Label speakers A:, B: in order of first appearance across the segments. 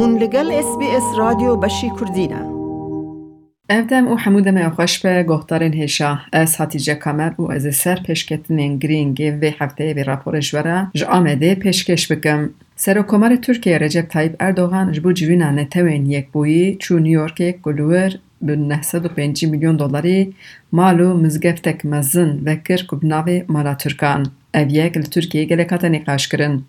A: هون لگل اس بی اس رادیو بشی کردینه.
B: افدم او حمود می خوش به گختار هشا از حتیجه کامر و از سر پشکتن گرینگی و هفته به راپور جوره. ج آمده پشکش بکم. سر و کمر ترکیه رجب طایب اردوغان جبو جوینه نتوین یک بویی. چو نیورکی گلوور به 905 میلیون دلاری. مالو مزگفتک مزن وکر کبناوی مالا ترکان. Tirkiyeyê gelek hate nîqaşkirin.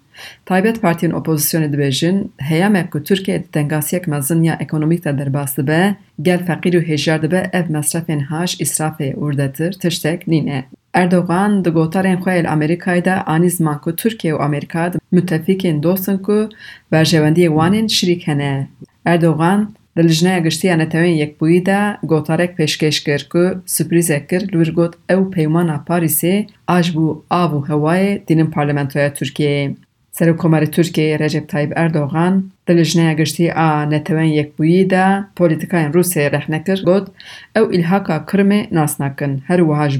B: Taybet partiyên opozisyonê dibêjin heyamek ku Tirkiye di dengasiyek mezin ya ekonomîk de derbas dibe, gel feqîr û hêjar dibe ev mesrefên haş îsrafê urdetir tiştek nîne. Erdogan di gotarên xwe li Amerîkayê de anî ziman ku Tirkiye û Amerîka di müttefikên dost in ku berjewendiyê wan ên şirîk hene. Erdogan di lijneya giştiya netewên yekbûyî de gotarek pêşkêş kir ku sürprîzek kir li wir got ew peymana Parîsê a ji bo av û hewayê tînin parlamentoya Tirkiyeyê. Serokkomarê Tirkiyeyê Recep Tayyip Erdogan di lijneya giştî a netewên yekbûyî de polîtikayên Rûsyayê rehne kir got ew îlhaka Kirmê nas nakin her wiha ji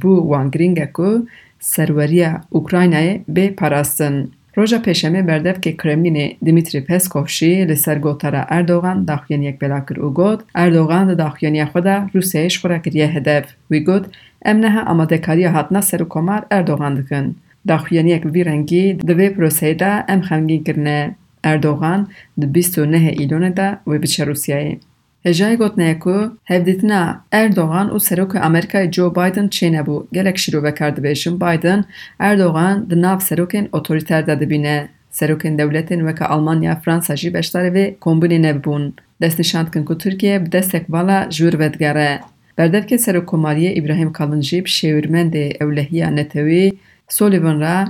B: روژا پیشمه بردف که کرملین دیمیتری پسکوفشی لسر گوتارا اردوغان داخیان یک بلاکر او گود اردوغان داخیان یک خودا روسیه شکره گریه هدف وی گود امنه ها اما دکاری هات نسر و کمار اردوغان دکن داخیان یک ویرنگی دوی پروسی دا ام خمگین کرنه اردوغان دو بیستو نه ایلونه دا وی بچه روسیه Hêjayê gotineye ku hevdîtina Erdogan û Serokê Amerîkayê Joe Biden çê nebû. Gelek şîrovekar dibêjin Biden, Erdogan di nav serokên otorîter de dibîne. Serokên dewletên weke Almanya, Fransa jî beşdarê vê kombînê nebûn. Destnîşan dikin ku Tirkiye bi destek vala ji wir vedigere. Berdevkê Serokkomariyê İbrahim Kalın jî bi şêwirmendê ewlehiya Netewî Sullivan re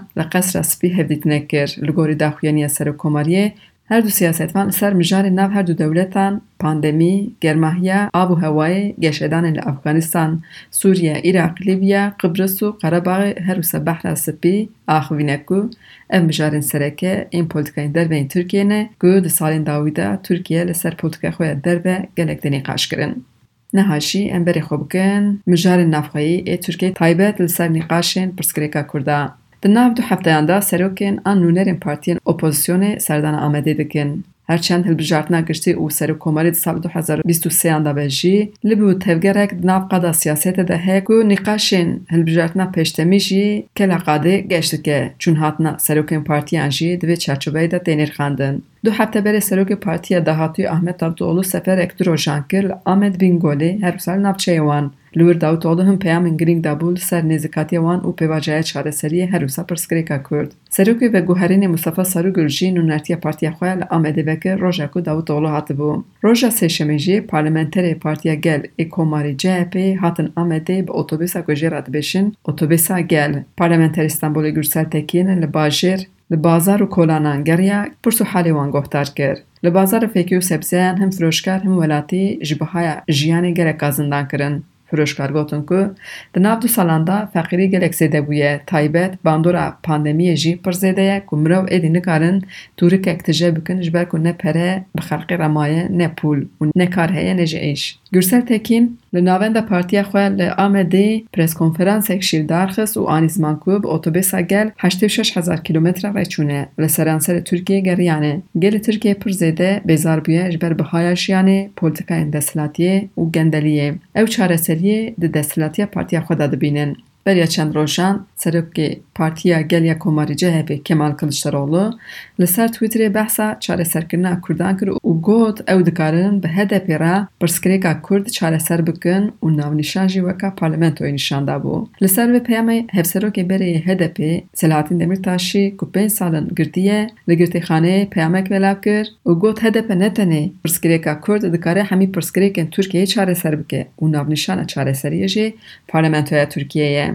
B: her du siyasetvan li ser mijarê nav her du dewletan pandemî, germahiya av û hewayê, geşedanên li Efganistan, Sûriye, Iraq, Libya, Qibris û Qerebaxê her wisa behra spî axivîne ku ev mijarên sereke ên polîtikayên derve yên Tirkiyeyê ne ku di salên dawî de Tirkiye li ser polîtikaya xwe ya derve gelek denî qaşkirin. Niha jî em berê xwe bikin mijarên navxweyî ê Tirkiye taybet li ser nîqaşên pirsgirêka Kurda. Di hefteyan de serokên an nûnerên partiyên opozisyonê serdana Amedê dikin. Herçend hilbijartina giştî û serokkomarî di sal 2023yan de be jî li bû tevgerek di nav qada siyasetê de heye ku nîqaşên hilbijartina pêştemî jî kela qadê geş dike çûn hatina serokên partiyan jî di vê çerçeveyê de tên xandin. Du hefte berê serokê Partiya Dahatûyê Ahmet Davutoğlu seferek du rojan kir li Amed Bingolê her wisa li navçeyê wan. Li wir Davutoğlu hin peyamên girîng dabû li ser nêzîkatiya wan û pêvacaya çareseriyê her wisa pirsgirêka Kurd. Serokê veguherînê Mustafa Sarûgül jî nûnertiya partiya xwe li Amedê vekir roja ku Davutoğlu hatibû. Roja sêşemê jî parlamenterê Partiya Gel ê Komarê CHP hatin Amedê bi otobüsa ku jê re dibêjin Otobüsa Gel. Parlamenter İstanbulê Gürsel Tekiyên li bajêr li bazar û kolanan geriya pirs û halê wan guhdar kir. Li bazara fêkî û sebzeyan him firoşkar him welatî ji bihaya jiyanê gelek zindan kirin. فروشکار گوتن که ده ناف سالان ده فقیری گلک زیده بویه تایبت باندورا پاندیمی جی پر زیده یه که مروو ایدی نکارن توری که اکتجه بکن جبر که نه پره بخرقی رمایه نه پول و نه کاره یه نجه ایش. گرسل تکین لنوند پارتی خو له امدی پریس کانفرنس و شیر درخص او انیز مانکوب اتوبوس اگل 86000 کیلومتر را چونه له سرانسر ترکیه گر یعنی گل ترکیه پر زده بازار بیا اجبر به هایش یعنی پولیتیکا اندسلاتیه او گندلیه او چاره سریه د دسلاتیه پارتی خو د بینن بریا چند روشان سرکی پارتیا گلیا کماری به کمال کلشترالو لسر تویتری بحثا چاره سرکرنا کردان کرد و گود او دکارن به هده پیرا پرسکریگا کرد چاره سر بکن و نو نشان جیوکا پارلمنتوی نشان دابو لسر و پیامه هف که بری هده پی سلاتین دمیرتاشی که پین سالن گردیه لگرتی خانه پیامک ولا کرد و گود هده پی نتنی پرسکریگا کرد دکاره همی ترکیه چاره سر بکن و نو چاره سریجی پارلمنتوی ترکیه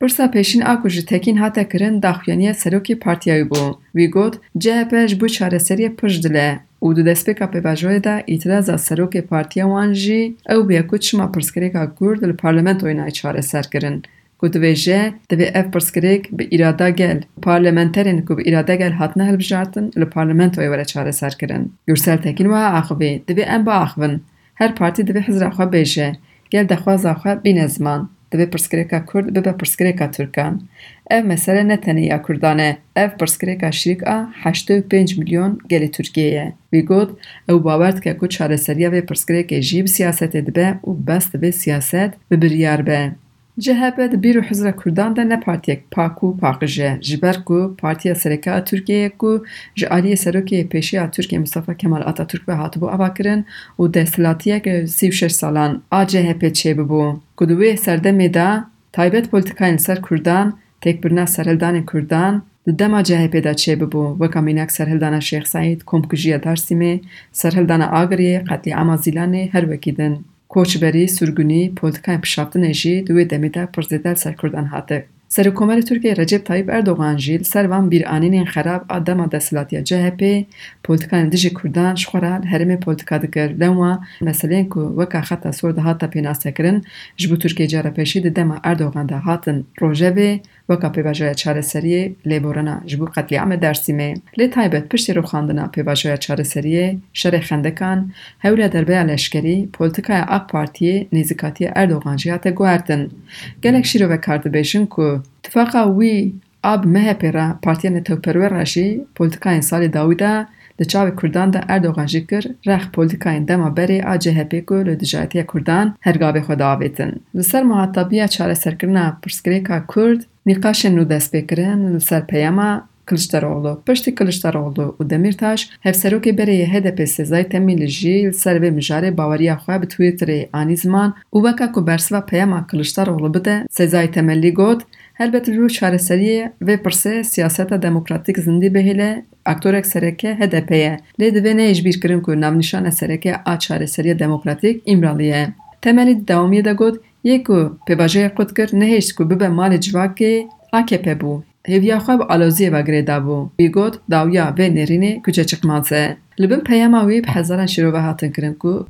B: Pirsa pêşîn a ku ji Tekîn hate kirin daxuyaniya Serokê Partiyayê bû. Wî got CHP ji bo çareseriyê pir dile û di destpêka pêvajoyê de Partiya wan jî ew bûye ku çima pirsgirêka Kurd li parlamentoyê nayê çareser kirin. Ku dibêje divê ev pirsgirêk bi îrada gel parlamenterên ku bi îrada gel hatine hilbijartin li parlamentoyê were çareser kirin. Gürsel Tekîn wiha axivê divê em biaxivin. Her partî divê hizra xwe bêje gel dexwaza xwe bîne ziman. divê pirsgirêka Kurd bibe pirsgirêka Türkan. Ev mesele ne tenê ya Kurdan e, ev pirsgirêka şîrk a heştê û pênc milyon gelê Tirkiye ye. Wî got, ew bawer dike ku çareseriya vê pirsgirêkê jî bi siyasetê dibe û bes divê siyaset bi biryar be. CHP di Bîro Hizra Kurdan de ne partiyek pak û paqije, ji ber ku Partiya Sereka a Tirkiyeyê ku ji aliyê serokê pêşiya Tirkiye Mustafa Kemal Atatürk ve hatibû ava kirin û deshilatiyek 36 salan a CHP çêbibû. Ku di wê serdemê de taybet polîtikayên li ser Kurdan têkbirina serhildanên Kurdan di dema CHP de çêbibû weka mînak serhildana Şêx Saîd, Komkujiya Dêrsimê, serhildana Agiriyê, qetlîama Zîlanê her wekî din. Koçberî, surgunî, polîtikayên pişaftinê jî di wê demê de pir zêde li ser Kurdan hate. سرکومر ترکی رجب طایب اردوغان جیل سر وان بیر آنین خراب آدم آده سلاتی جه پولتکان دیجی کردان شخورال هرمی پولتکا دکر دموا مسلین کو وکا خطا سور ده هاتا پیناسه کرن جبو ترکی جارا پیشی ده دم اردوغان ده هاتن روژه بی و کپی بجای چار سریه لی بورنا جبو قتل عام درسی می لی تایبت پشتی رو خاندنا پی بجای چار سریه شر خندکان هوله دربه علشکری پولتکای اق پارتی نیزکاتی اردوغان جیات گوهردن گلک رو و کارد بیشن که تفاقا وی اب مهپرا، پیرا پارتی نتو پرو راشی پولتکای سال داویدا د چاوي کوردان د اردوغان ذکر رخ پولیټیکا دما بری اجه هپی کول د جاتیه کوردان هرګابه خداویتن نو سر مخاطبیه چاره سرکنه پرسکریکا کورد نقاش نو دست بکرن نسر پیاما کلشتر اولو پشتی کلشتر و دمیرتاش هف سروکی بره یه هده پی سیزای تمیل جیل سر و مجاره باوریا خواه به تویتر آنی زمان او بکا که برسوا پیاما کلشتر بده سیزای تمیلی گود هر بیت رو چار سریه و پرسه سیاست دموکراتیک زندی بهیله اکتور اک سرکه هده پیه لی و نیش بیر کرن که نو نشان سرکه آ چار سریه دموکراتیک امرالیه تمیلی دومی ده گود یەک و پێباژەیە قوت کرد نەهێشت و ببە مالی جوواکێ ئاکێپێ بوو. هیویا خواب آلوزی و گریده بو. بیگود داویا و نرینی کچه چکمازه لبن پیام اوی به هزاران شروع به هاتن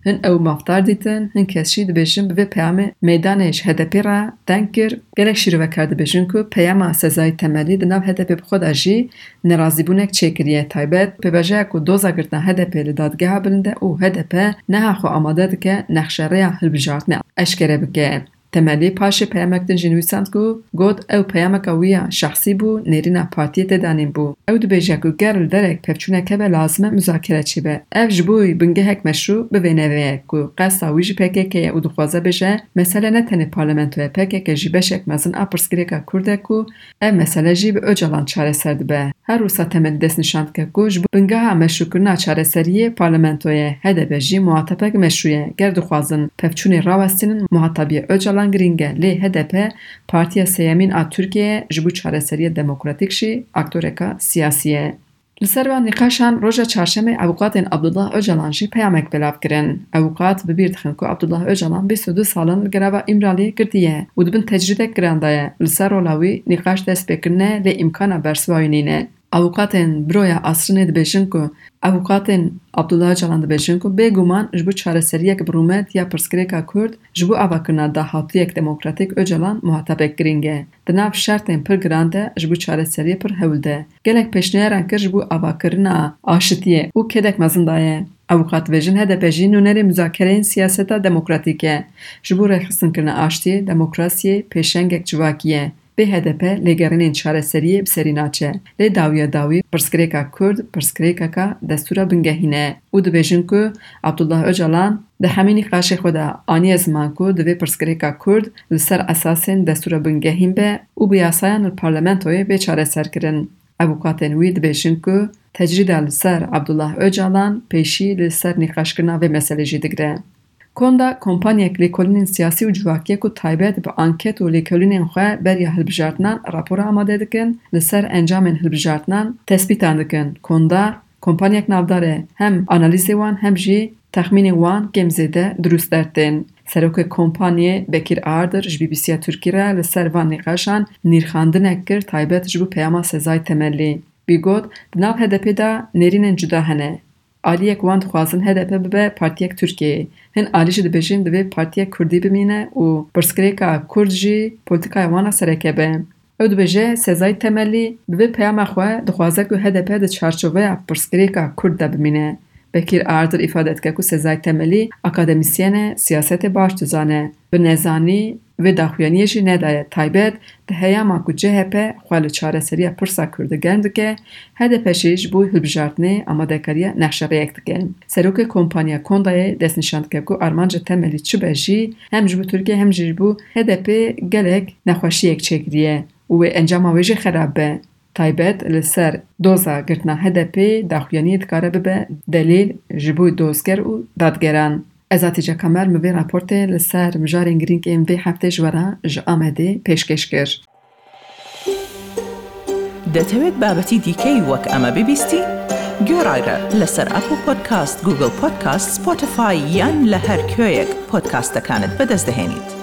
B: هن او مفتار دیتن هن کسی دو بشن به پیام میدانش هدپی را دنگیر گلک شروع کرده بشن که پیام سزای تمالی ده نو هدپی بخود اجی نرازی بونک چیکریه تایبت. به بجه اکو دوزا گردن هدپی لدادگه ها بلنده او هدپی نه اخو آماده دکه نخشه ریا هلبجارتنه اشکره بکه Nivîsand ku got ew peyameka wî ya şexsî bû nêrîna partiyê tê danîn bû. Ew dibêje ku ger li derek pevçûnek hebe lazim e muzakere çibe. Ev ji bo bingehek meşrû bi vê nevê ye ku qesa wî ji PKK ye û dixwaze bêje mesele ne tenê parlamentoya PKK jî beşek mezin a pirsgirêka Kurd e ku ev mesele jî bi Öcalan çareser dibe. Her wisa Temelî dest nîşand dike ku ji bingeha meşrûkirina çareseriyê parlamentoyê HDP jî muhatebek meşrû ye ger dixwazin pevçûnê rawestînin muhatabiya Öcalan Alan giring e lê HDP Partiya Sêyemîn a Tirkiyeyê ji bo çareseriya demokratîk jî aktoreka siyasî ye. Li ser van nîqaşan roja çarşemê ewqatên Abdullah Öcalan jî peyamek belav kirin. Ewqat bi bîr dixin ku Abdullah Öcalan bîst û du salan li gerava Îmraliyê girtiye û dibin tecrîdek giran daye. Li ser rola wî nîqaş bersiva wî nîne. Awokatên Biroya Asrînê dibêjin ku Awokatên Abdullah Öcalan dibêjin ku bêguman ji bo çareseriyek bi rûmet ya pirsgirêka Kurd ji bo avakirina dahatûyek demokratîk Öcalan muhatebek giring e. Di nav şertên pir giran de ji bo çareseriyê pir hewl de. Gelek pêşneyaran kir ji bo avakirina aşitiyê û kedek mezin daye. Avukat dibêjin HDP jî nûnerê müzakereyên siyaseta demokratîk e. Ji bo rêxistinkirinê aştiyê, demokrasiyê pêşengek civakî ye. به هدف لگرین این چاره سری بسری ناچه لی داوی پرسکریکا کرد پرسکریکا کا دستور بنگهینه او دو بیجن که عبدالله اجالان ده همین قاشه خدا آنی از مانکو دوی پرسکریکا کرد لسر اساسین دستور بنگهین به او بیاسایان پارلمنتوی به چاره سر کرن ابوکاتن وی دو بیجن که تجرید لسر عبدالله اجالان پیشی لسر نیخاش و به مسئله جیدگره. کنده کمپانی لیکولین سیاسی و جواکی کو تایبت به انکت و لیکولین خو بری هل بجارتنان راپور آماده دکن لسر انجام هل بجارتنان تثبیت کنده کمپانی اک نافداره هم آنالیزی وان هم جی تخمین وان گیم زده درست درتن سرکه کمپانیه بکیر آردر جی بی بی ترکی را لسر وان نقاشان نیرخاند نکر تایبت جو پیاما سزای تملی بیگود گوت ناف هدپیدا نرینن جدا هنه Aliyek wan dixwazin HDP bibe partiyek Tirkiyeyê. Hin alî jî dibêjin divê partiyek Kurdî bimîne û pirsgirêka Kurd jî polîtikaya wan serekebe. Ew dibêje Sezai Temellî bi vê peyama xwe dixwaze ku HDP di çarçoveya pirsgirêka Kurd de bimîne. بکیر ئاردر ئیفادەتکە و سزای تەمەلی ئاکادمیسیەنە سیاسەتێ باش دزانە bi nezanî vê daxuyaniyê jî nedaye taybet di heyama ku CHP xwe li çareseriya pirsa Kurdigan dike HDPşî ji bo hilbijartinê amadekariya nexşereyek dike. Serokê kompanya Kondayê destnîşan dike ku armanca temelî çi be jî hem ji bo Tirkiye hem jî ji bo HDP gelek nexweşiyek çêkiriye û wê encama wê jî xerab be. تایبەت لەسەر دۆزا گرتنا HDP daxuyaniyê dikare bibe delîl ji bo dozger û dadgeran. Ezatîca Kemal mi vê raportê li ser mijarên girîngên vê heftê ji we re ji Amedê pêşkêş kir.
C: دەتەوێت بابەتی دیکەی وەک ئەمە ببیستی؟ گۆڕایرە لەسەر ئەپ و پۆدکاست گوگل پۆدکاست سپۆتفاای یان لە هەر کوێیەک پۆدکاستەکانت بەدەستدەێنیت.